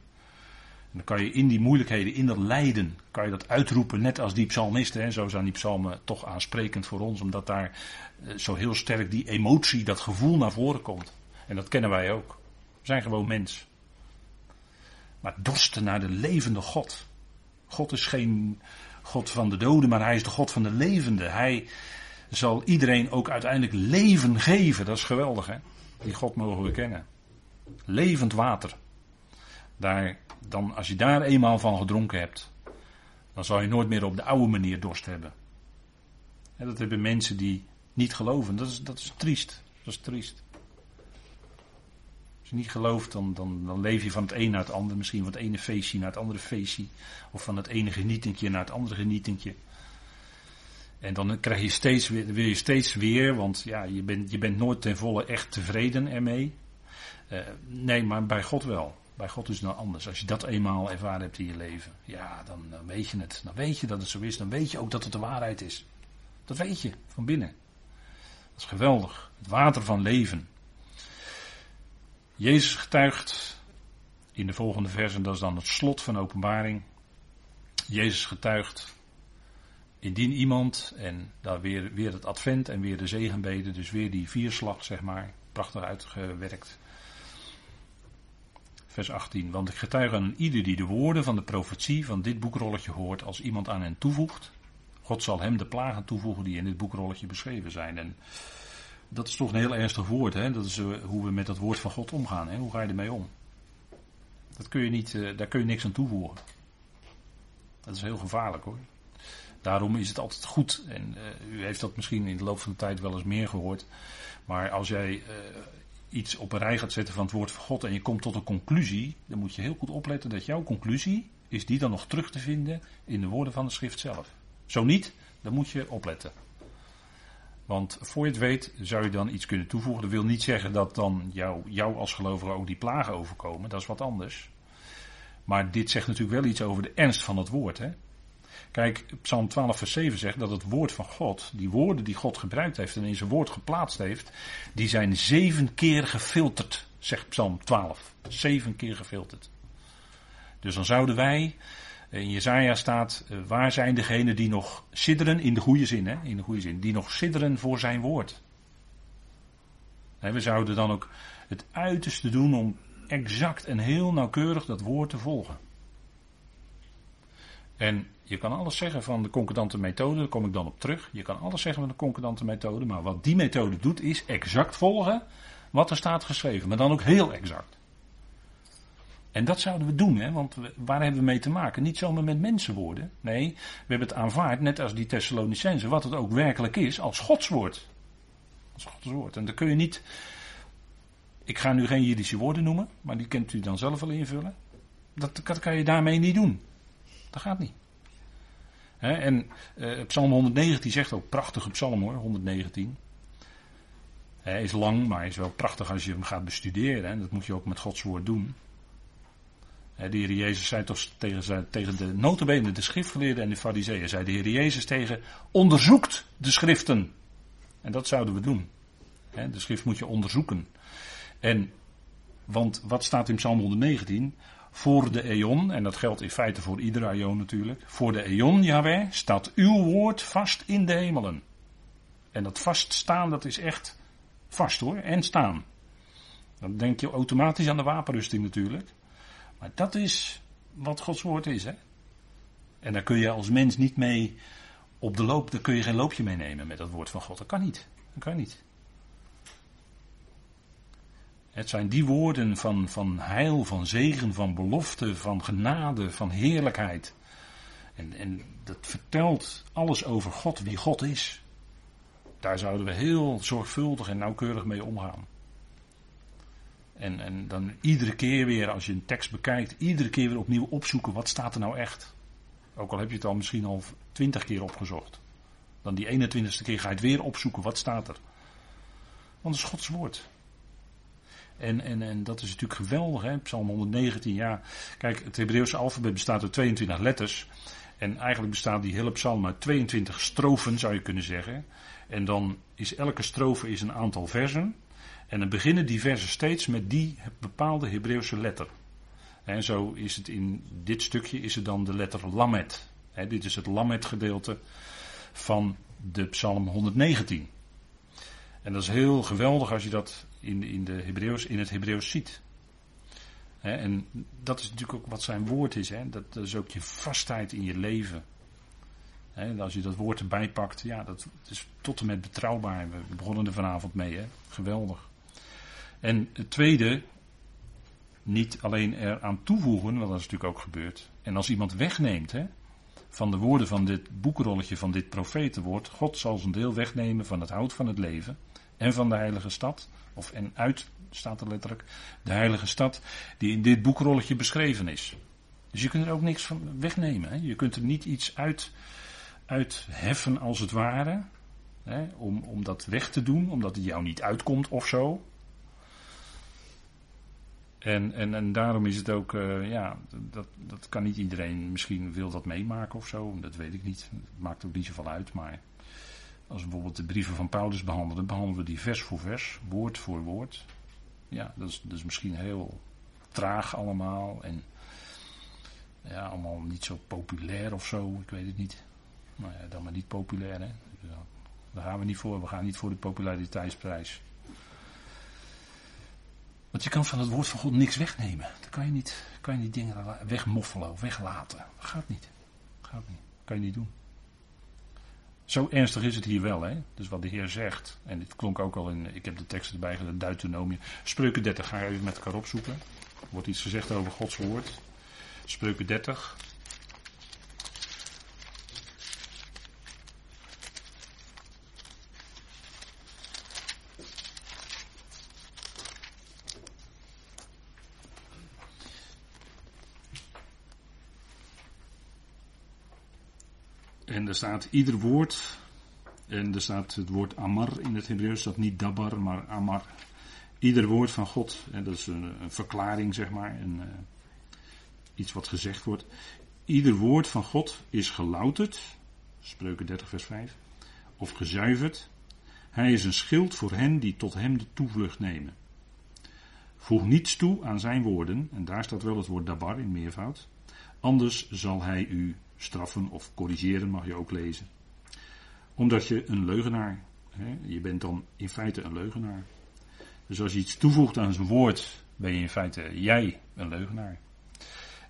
Dan kan je in die moeilijkheden, in dat lijden, kan je dat uitroepen, net als die psalmisten. Hè. Zo zijn die psalmen toch aansprekend voor ons, omdat daar eh, zo heel sterk die emotie, dat gevoel naar voren komt. En dat kennen wij ook. We zijn gewoon mens. Maar dorsten naar de levende God. God is geen God van de doden, maar hij is de God van de levende. Hij zal iedereen ook uiteindelijk leven geven. Dat is geweldig, hè? Die God mogen we kennen. Levend water. Daar dan als je daar eenmaal van gedronken hebt, dan zal je nooit meer op de oude manier dorst hebben. En dat hebben mensen die niet geloven. Dat is, dat is triest. Dat is triest. Als je niet gelooft, dan, dan, dan leef je van het een naar het ander. Misschien van het ene feestje naar het andere feestje. Of van het ene genietingje naar het andere genietingje. En dan krijg je steeds weer, wil je steeds weer, want ja, je bent, je bent nooit ten volle echt tevreden ermee. Uh, nee, maar bij God wel. Bij God is het nou anders. Als je dat eenmaal ervaren hebt in je leven, ja, dan, weet je het. Dan weet je dat het zo is. Dan weet je ook dat het de waarheid is. Dat weet je van binnen. Dat is geweldig. Het water van leven. Jezus getuigt in de volgende versen, dat is dan het slot van openbaring. Jezus getuigt, indien iemand, en daar weer, weer het advent en weer de zegenbeden, dus weer die vierslag, zeg maar, prachtig uitgewerkt vers 18. Want ik getuig aan ieder die de woorden van de profetie van dit boekrolletje hoort, als iemand aan hen toevoegt, God zal hem de plagen toevoegen die in dit boekrolletje beschreven zijn. En dat is toch een heel ernstig woord, hè? Dat is uh, hoe we met dat woord van God omgaan. Hè? Hoe ga je ermee om? Dat kun je niet, uh, daar kun je niks aan toevoegen. Dat is heel gevaarlijk hoor. Daarom is het altijd goed, en uh, u heeft dat misschien in de loop van de tijd wel eens meer gehoord. Maar als jij iets op een rij gaat zetten van het woord van God en je komt tot een conclusie, dan moet je heel goed opletten dat jouw conclusie, is die dan nog terug te vinden in de woorden van de schrift zelf. Zo niet, dan moet je opletten. Want voor je het weet zou je dan iets kunnen toevoegen. Dat wil niet zeggen dat dan jou, jou als gelovige ook die plagen overkomen. Dat is wat anders. Maar dit zegt natuurlijk wel iets over de ernst van het woord. Hè? Kijk, Psalm 12, vers 7 zegt dat het woord van God, die woorden die God gebruikt heeft en in zijn woord geplaatst heeft, die zijn zeven keer gefilterd, zegt Psalm 12. Zeven keer gefilterd. Dus dan zouden wij, in Jezaja staat, eh, waar zijn degenen die nog sidderen, in de goede zin, hè, in de goede zin, die nog sidderen voor zijn woord. we zouden dan ook het uiterste doen om exact en heel nauwkeurig dat woord te volgen. En je kan alles zeggen van de concordante methode, daar kom ik dan op terug. Je kan alles zeggen van de concordante methode, maar wat die methode doet is exact volgen wat er staat geschreven, maar dan ook heel exact. En dat zouden we doen, hè? want waar hebben we mee te maken? Niet zomaar met mensenwoorden. Nee, we hebben het aanvaard, net als die Thessalonicense, wat het ook werkelijk is, als Gods woord. Als Gods woord. En dan kun je niet. Ik ga nu geen Jiddische woorden noemen, maar die kunt u dan zelf wel invullen. Dat, dat kan je daarmee niet doen. Dat gaat niet. en uh, Psalm 119 zegt ook, prachtige psalm hoor, 119. Hij is lang, maar hij is wel prachtig als je hem gaat bestuderen. En dat moet je ook met Gods woord doen. De Heer Jezus zei toch tegen, tegen de notabene, de schriftgeleerden en de fariseeën, zei de Heer Jezus tegen, onderzoekt de schriften. En dat zouden we doen. De schrift moet je onderzoeken. En, want wat staat in Psalm 119? Voor de eon, en dat geldt in feite voor iedere eon natuurlijk. Voor de eon, Yahweh, staat uw woord vast in de hemelen. En dat vaststaan, dat is echt vast hoor, en staan. Dan denk je automatisch aan de wapenrusting natuurlijk. Maar dat is wat Gods woord is, hè. En daar kun je als mens niet mee op de loop, daar kun je geen loopje mee nemen met dat woord van God. Dat kan niet. Dat kan niet. Het zijn die woorden van, van heil, van zegen, van belofte, van genade, van heerlijkheid. En, en dat vertelt alles over God, wie God is. Daar zouden we heel zorgvuldig en nauwkeurig mee omgaan. En, en dan iedere keer weer, als je een tekst bekijkt, iedere keer weer opnieuw opzoeken, wat staat er nou echt? Ook al heb je het al misschien al twintig keer opgezocht. Dan die 21ste keer ga je het weer opzoeken, wat staat er? Want het is Gods woord. En, en, en dat is natuurlijk geweldig, hè? Psalm 119, ja. Kijk, het Hebreeuwse alfabet bestaat uit 22 letters. En eigenlijk bestaat die hele psalm uit 22 strofen, zou je kunnen zeggen. En dan is elke strofe is een aantal versen. En dan beginnen die versen steeds met die bepaalde Hebreeuwse letter. En zo is het in dit stukje is het dan de letter Lamet. dit is het Lamet gedeelte van de Psalm 119. En dat is heel geweldig als je dat in, in, de Hebreeuws, in het Hebreeuws ziet. en dat is natuurlijk ook wat zijn woord is. Dat, dat, is ook je vastheid in je leven. En als je dat woord erbij pakt, ja, dat is tot en met betrouwbaar. We begonnen er vanavond mee, hè? geweldig. En het tweede, niet alleen eraan toevoegen, want dat is natuurlijk ook gebeurd. En als iemand wegneemt hè, van de woorden van dit boekrolletje van dit profetenwoord, God zal zijn deel wegnemen van het hout van het leven en van de heilige stad, of en uit staat er letterlijk, de heilige stad die in dit boekrolletje beschreven is. Dus je kunt er ook niks van wegnemen. Hè. Je kunt er niet iets uit, uit heffen als het ware, hè, om, om dat weg te doen, omdat het jou niet uitkomt of zo. En, en, en daarom is het ook, uh, ja, dat, dat kan niet iedereen misschien wil dat meemaken of zo. Dat weet ik niet. Het maakt ook niet zoveel uit. Maar als we bijvoorbeeld de brieven van Paulus behandelen, behandelen we die vers voor vers, woord voor woord. Ja, dat is, dat is misschien heel traag allemaal. En ja, allemaal niet zo populair of zo. Ik weet het niet. Nou ja, dan maar niet populair, hè. Daar gaan we niet voor. We gaan niet voor de populariteitsprijs. Want je kan van het woord van God niks wegnemen. Dan kan je niet, kan je niet dingen wegmoffelen of weglaten. Gaat niet. Dat gaat niet. Dat kan je niet doen. Zo ernstig is het hier wel, hè? Dus wat de Heer zegt, en dit klonk ook al in, ik heb de tekst erbij gedaan, Deuteronomie. Spreuken 30, ga even met elkaar opzoeken. Er wordt iets gezegd over Gods woord. Spreuken 30. En er staat ieder woord, en er staat het woord amar in het Hebreeuws, dat niet dabar, maar amar. Ieder woord van God, en dat is een, verklaring zeg maar, uh, iets wat gezegd wordt. Ieder woord van God is gelouterd, spreuken 30 vers 5, of gezuiverd. Hij is een schild voor hen die tot hem de toevlucht nemen. Voeg niets toe aan zijn woorden, en daar staat wel het woord dabar in meervoud. Anders zal hij u straffen of corrigeren mag je ook lezen. Omdat je een leugenaar, hè, je bent dan in feite een leugenaar. Dus als je iets toevoegt aan zijn woord, ben je in feite jij een leugenaar.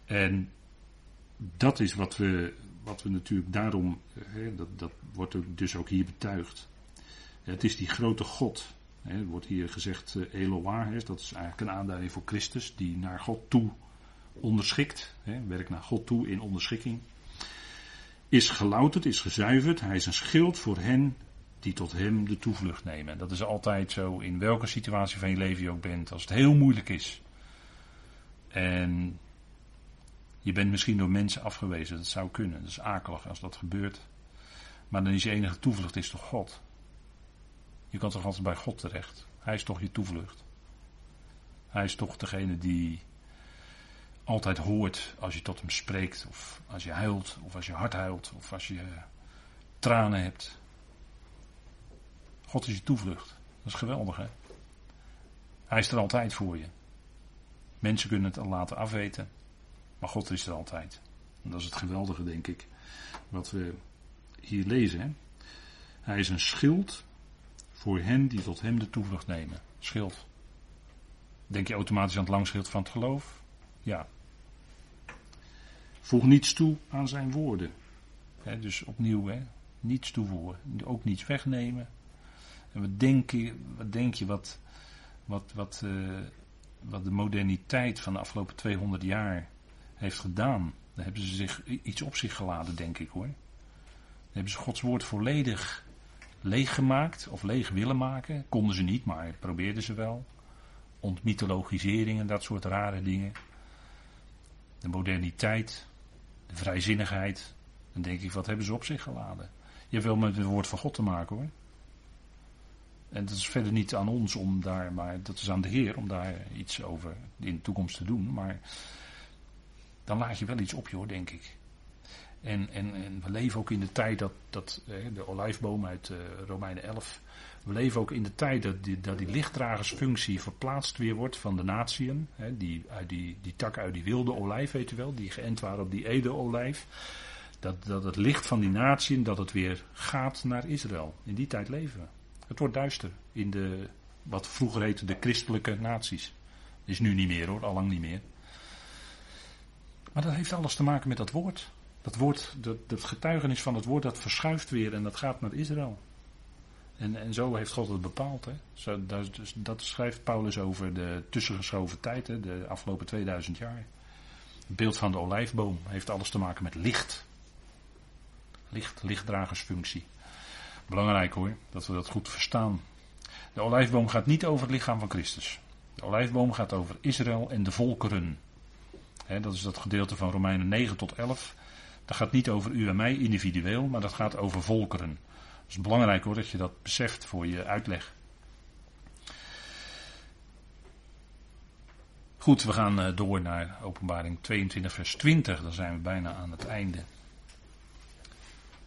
En dat is wat we, wat we natuurlijk daarom, hè, dat, dat wordt dus ook hier betuigd. Het is die grote God. Hè, wordt hier gezegd uh, Eloah, dat is eigenlijk een aanduiding voor Christus, die naar God toe onderschikt, hè, werkt naar God toe in onderschikking, is gelouterd, is gezuiverd. Hij is een schild voor hen die tot hem de toevlucht nemen. Dat is altijd zo in welke situatie van je leven je ook bent. Als het heel moeilijk is. En je bent misschien door mensen afgewezen. Dat zou kunnen. Dat is akelig als dat gebeurt. Maar dan is je enige toevlucht is toch God. Je kan toch altijd bij God terecht. Hij is toch je toevlucht. Hij is toch degene die altijd hoort als je tot hem spreekt, of als je huilt, of als je hart huilt, of als je tranen hebt. God is je toevlucht. Dat is geweldig, hè? Hij is er altijd voor je. Mensen kunnen het al laten afweten, maar God is er altijd. En dat is het geweldige, denk ik, wat we hier lezen. Hè? Hij is een schild voor hen die tot hem de toevlucht nemen. Schild. Denk je automatisch aan het langschild van het geloof? Ja. Voeg niets toe aan zijn woorden. dus opnieuw, he, niets toevoegen. Ook niets wegnemen. En wat denk je, wat, denk je wat, wat, wat, uh, wat de moderniteit van de afgelopen 200 jaar heeft gedaan? Daar hebben ze zich iets op zich geladen, denk ik hoor. Daar hebben ze Gods woord volledig leeggemaakt of leeg willen maken. Konden ze niet, maar probeerden ze wel. Ontmythologisering en dat soort rare dingen. De moderniteit, de vrijzinnigheid. Dan denk ik, wat hebben ze op zich geladen? Je hebt wel met het woord van God te maken hoor. En dat is verder niet aan ons om daar, maar dat is aan de Heer om daar iets over in de toekomst te doen. Maar dan laat je wel iets op je hoor, denk ik. En, en, en we leven ook in de tijd dat, dat de olijfboom uit uh, Romeinen 11. We leven ook in de tijd dat die, dat die lichtdragersfunctie verplaatst weer wordt van de natieën. Die, uit die, die takken uit die wilde olijf, weet je wel, die geënt waren op die ede-olijf. Dat, dat het licht van die natieën, dat het weer gaat naar Israël. In die tijd leven we. Het wordt duister in de, wat vroeger heette de christelijke naties. Is nu niet meer hoor, al lang niet meer. Maar dat heeft alles te maken met dat woord. Dat woord, dat, getuigenis van het woord, dat verschuift weer en dat gaat naar Israël. En, en zo heeft God het bepaald. Hè. Zo, dat, dus, dat schrijft Paulus over de tussengeschoven tijd, hè, de afgelopen 2000 jaar. Het beeld van de olijfboom heeft alles te maken met licht. Licht, lichtdragersfunctie. Belangrijk hoor, dat we dat goed verstaan. De olijfboom gaat niet over het lichaam van Christus. De olijfboom gaat over Israël en de volkeren. dat is dat gedeelte van Romeinen 9 tot 11. Dat gaat niet over u en mij individueel, maar dat gaat over volkeren. Het is belangrijk hoor dat je dat beseft voor je uitleg. Goed, we gaan eh, door naar openbaring 22 vers 20. Dan zijn we bijna aan het einde.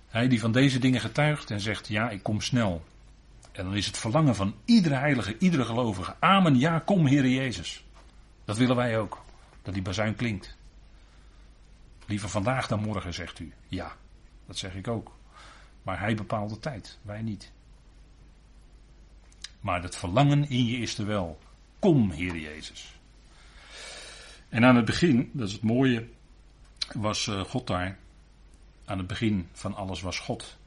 Hij die van deze dingen getuigt en zegt ja, ik kom snel. En dan is het verlangen van iedere heilige, iedere gelovige. Amen, ja, kom Heer Jezus. Dat willen wij ook. Dat die bazuin klinkt. Liever vandaag dan morgen, zegt u. Ja, dat zeg ik ook. Maar hij bepaalt de tijd, wij niet. Maar het verlangen in je is er wel. Kom, Heer Jezus. En aan het begin, dat is het mooie, was eh, God daar. Aan het begin van alles was God.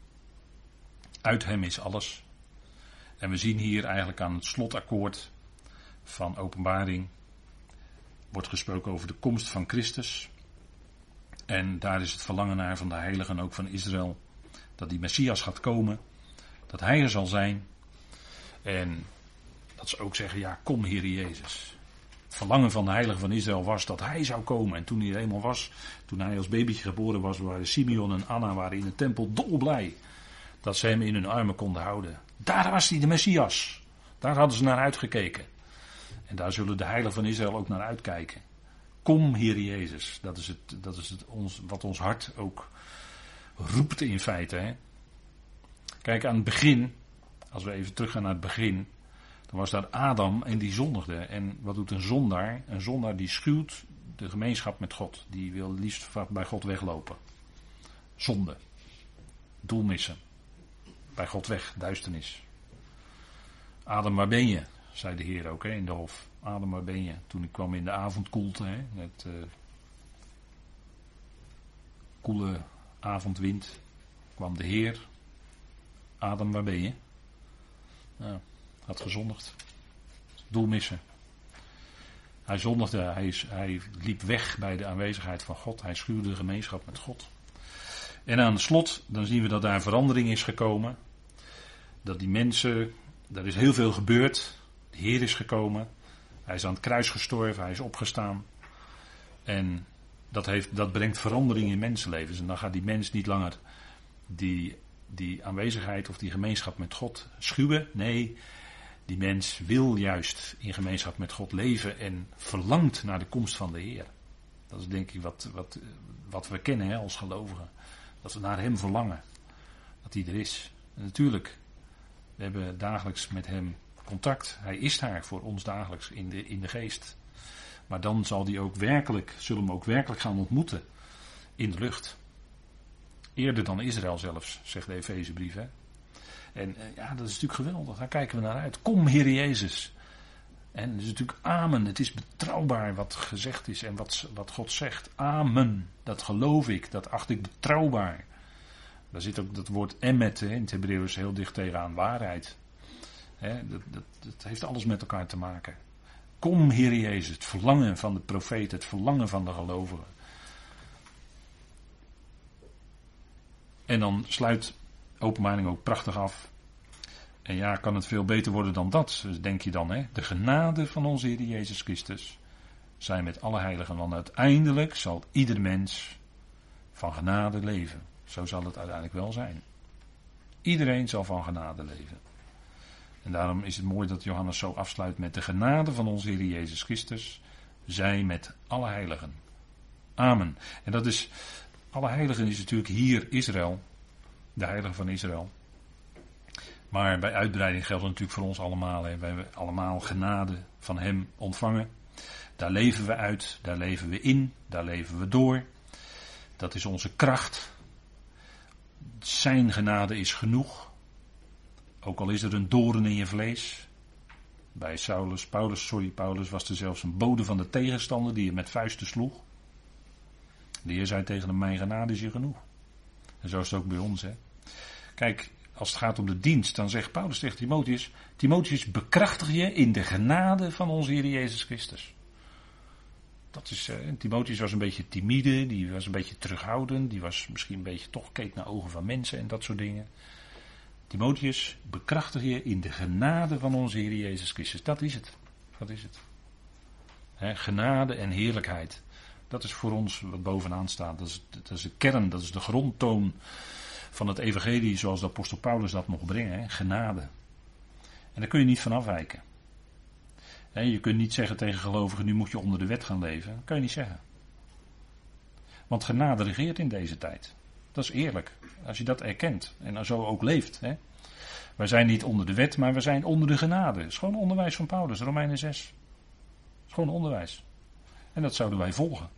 Uit hem is alles. En we zien hier eigenlijk aan het slotakkoord van openbaring. Wordt gesproken over de komst van Christus. En daar is het verlangen naar van de heiligen, ook van Israël. Dat die Messias gaat komen. Dat hij er zal zijn. En dat ze ook zeggen, ja kom Heer Jezus. Het verlangen van de heiligen van Israël was dat hij zou komen. En toen hij er eenmaal was, toen hij als babytje geboren was, waren Simeon en Anna waren in de tempel dolblij. Dat ze hem in hun armen konden houden. Daar was hij, de Messias. Daar hadden ze naar uitgekeken. En daar zullen de heiligen van Israël ook naar uitkijken. Kom, Heer Jezus. Dat is, het, dat is het, ons, wat ons hart ook roept in feite. Hè? Kijk, aan het begin, als we even teruggaan naar het begin, dan was daar Adam en die zondigde. En wat doet een zondaar? Een zondaar die schuwt de gemeenschap met God. Die wil liefst bij God weglopen. Zonde. Doel missen. Bij God weg, duisternis. Adam, waar ben je? zei de Heer ook hè, in de hof. Adam, waar ben je? Toen ik kwam in de avondkoelte, hè, met uh, koele avondwind, kwam de Heer. Adam, waar ben je? Nou, had gezondigd. Doel missen. Hij zondigde, hij, hij liep weg bij de aanwezigheid van God. Hij schuwde de gemeenschap met God. En aan het slot, dan zien we dat daar verandering is gekomen. Dat die mensen, er is heel veel gebeurd. De Heer is gekomen. Hij is aan het kruis gestorven, hij is opgestaan. En dat, heeft, dat brengt verandering in mensenlevens. En dan gaat die mens niet langer die, die aanwezigheid of die gemeenschap met God schuwen. Nee, die mens wil juist in gemeenschap met God leven en verlangt naar de komst van de Heer. Dat is denk ik wat, wat, wat we kennen hè, als gelovigen. Dat we naar Hem verlangen. Dat Hij er is. En natuurlijk, we hebben dagelijks met Hem contact. Hij is daar voor ons dagelijks in de, in de geest. Maar dan zal die ook werkelijk, zullen we hem ook werkelijk gaan ontmoeten in de lucht. Eerder dan Israël zelfs, zegt de Efezebrief. En eh, ja, dat is natuurlijk geweldig. Daar kijken we naar uit. Kom, Heer Jezus. En het is natuurlijk amen. Het is betrouwbaar wat gezegd is en wat, wat God zegt. Amen. Dat geloof ik. Dat acht ik betrouwbaar. Daar zit ook dat woord emmet in het Hebreeuws heel dicht tegenaan waarheid. Dat, dat, dat, heeft alles met elkaar te maken. Kom, Heer Jezus. Het verlangen van de profeet. Het verlangen van de gelovigen. En dan sluit openbaring ook prachtig af. En ja, kan het veel beter worden dan dat, dus denk je dan. Hè? De genade van onze Heer Jezus Christus zijn met alle heiligen. Want uiteindelijk zal ieder mens van genade leven. Zo zal het uiteindelijk wel zijn. Iedereen zal van genade leven. En daarom is het mooi dat Johannes zo afsluit met de genade van onze Heer Jezus Christus. Zij met alle heiligen. Amen. En dat is, alle heiligen is natuurlijk hier Israël de heilige van Israël. Maar bij uitbreiding geldt het natuurlijk voor ons allemaal. Hè. We hebben allemaal genade van Hem ontvangen. Daar leven we uit, daar leven we in, daar leven we door. Dat is onze kracht. Zijn genade is genoeg. Ook al is er een doorn in je vlees. Bij Saulus, Paulus, sorry, Paulus was er zelfs een bode van de tegenstander die je met vuisten sloeg. De Heer zei tegen hem, mijn genade is je genoeg. En zo is het ook bij ons. Hè. Kijk, als het gaat om de dienst, dan zegt Paulus tegen Timotheus: Timotheus, bekrachtig je in de genade van onze Heer Jezus Christus. Dat is, uh, Timotheus was een beetje timide, die was een beetje terughoudend, die was misschien een beetje toch keek naar ogen van mensen en dat soort dingen. Timotheus, bekrachtig je in de genade van onze Heer Jezus Christus. Dat is het. Dat is het. genade en heerlijkheid. Dat is voor ons wat bovenaan staat. Dat is, dat is de kern, dat is de grondtoon van het evangelie zoals de apostel Paulus dat mocht brengen. Genade. En daar kun je niet van afwijken. je kunt niet zeggen tegen gelovigen, nu moet je onder de wet gaan leven. Dat kan je niet zeggen. Want genade regeert in deze tijd. Dat is eerlijk. Als je dat erkent en zo ook leeft. Hè? Wij zijn niet onder de wet, maar we zijn onder de genade. Het is gewoon onderwijs van Paulus, Romeinen 6. Het is gewoon onderwijs. En dat zouden wij volgen.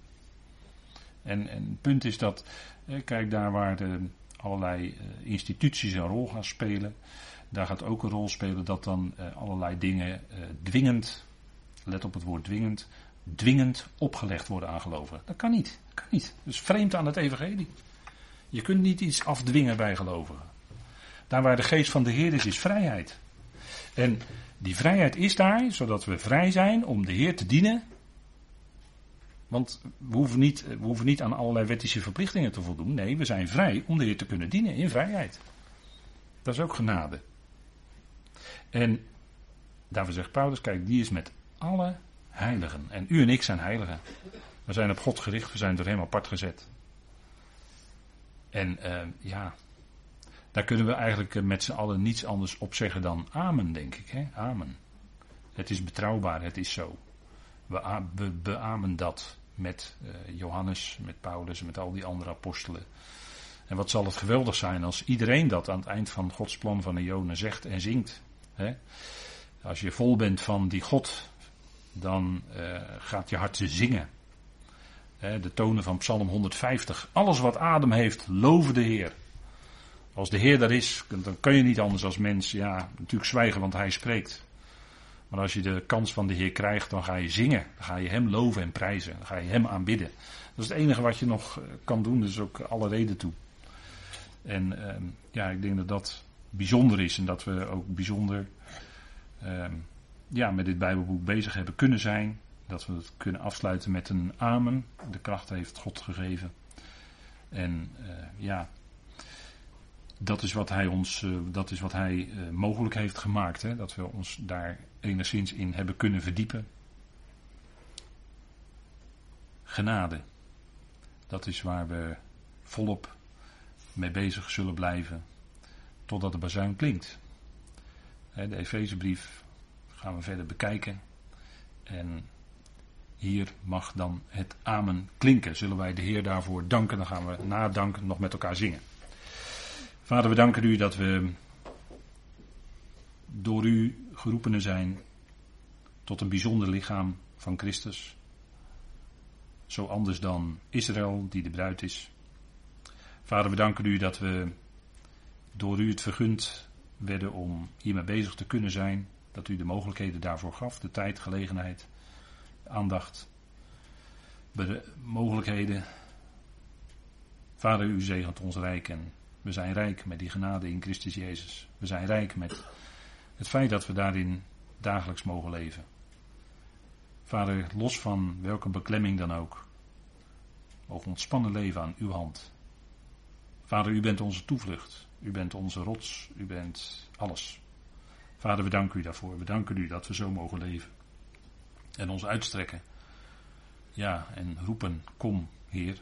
En, en het punt is dat, kijk daar waar de, allerlei eh, instituties een rol gaan spelen. Daar gaat ook een rol spelen dat dan eh, allerlei dingen eh, dwingend, let op het woord dwingend, dwingend opgelegd worden aan gelovigen. Dat kan niet. Dat kan niet. Dat is vreemd aan het evangelie. Je kunt niet iets afdwingen bij gelovigen. Daar waar de geest van de Heer is, is vrijheid. En die vrijheid is daar, zodat we vrij zijn om de Heer te dienen want we hoeven, niet, we hoeven niet aan allerlei wettische verplichtingen te voldoen. Nee, we zijn vrij om de Heer te kunnen dienen in vrijheid. Dat is ook genade. En daarvoor zegt Paulus, kijk, die is met alle heiligen. En u en ik zijn heiligen. We zijn op God gericht, we zijn door hem apart gezet. En uh, ja, daar kunnen we eigenlijk eh, met z'n allen niets anders op zeggen dan amen, denk ik. Hè? Amen. Het is betrouwbaar, het is zo. We, beamen dat met uh, Johannes, met Paulus en met al die andere apostelen. En wat zal het geweldig zijn als iedereen dat aan het eind van Gods plan van Ione zegt en zingt. Hè? Als je vol bent van die God, dan uh, gaat je hart zingen. De tonen van Psalm 150. Alles wat adem heeft, loven de Heer. Als de Heer daar is, dan kun je niet anders als mens, ja, natuurlijk zwijgen, want Hij spreekt. Maar als je de kans van de Heer krijgt, dan ga je zingen. Dan ga je Hem loven en prijzen. Dan ga je Hem aanbidden. Dat is het enige wat je nog eh, kan doen. Dus ook alle reden toe. En ehm, ja, ik denk dat dat bijzonder is. En dat we ook bijzonder ehm, ja, met dit Bijbelboek bezig hebben kunnen zijn. Dat we het kunnen afsluiten met een amen. De kracht heeft God gegeven. En uh, ja, dat is wat hij ons, uh, dat is wat hij uh, mogelijk heeft gemaakt. Hè? Dat we ons daar enigszins in hebben kunnen verdiepen. Genade. Dat is waar we volop mee bezig zullen blijven. Totdat de bazuin klinkt. De Efezebrief gaan we verder bekijken. En hier mag dan het amen klinken. Zullen wij de Heer daarvoor danken? Dan gaan we nadanken nog met elkaar zingen. Vader, we danken u dat we door u geroepenen zijn tot een bijzonder lichaam van Christus. Zo anders dan Israël, die de bruid is. Vader, we danken u dat we door u het vergund werden om hiermee bezig te kunnen zijn. Dat u de mogelijkheden daarvoor gaf, de tijd, gelegenheid, aandacht, de mogelijkheden. Vader, u zegent ons rijk en we zijn rijk met die genade in Christus Jezus. We zijn rijk met het feit dat we daarin dagelijks mogen leven. Vader, los van welke beklemming dan ook, mogen ontspannen leven aan uw hand. Vader, u bent onze toevlucht. U bent onze rots. U bent alles. Vader, we danken u daarvoor. We danken u dat we zo mogen leven. En ons uitstrekken. Ja, en roepen, kom, Heer.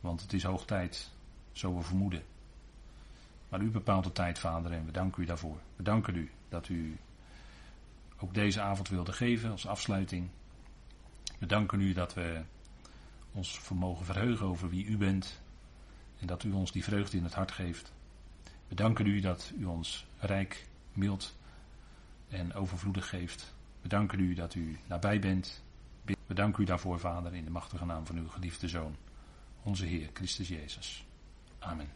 Want het is hoog tijd, zo we vermoeden. Maar u bepaalt de tijd, Vader, en we danken u daarvoor. We danken u dat u ook deze avond wilde geven als afsluiting. We danken u dat we ons vermogen verheugen over wie u bent en dat u ons die vreugde in het hart geeft. We danken u dat u ons rijk, mild en overvloedig geeft. We danken u dat u nabij bent. We danken u daarvoor, Vader, in de machtige naam van uw geliefde Zoon, onze Heer Christus Jezus. Amen.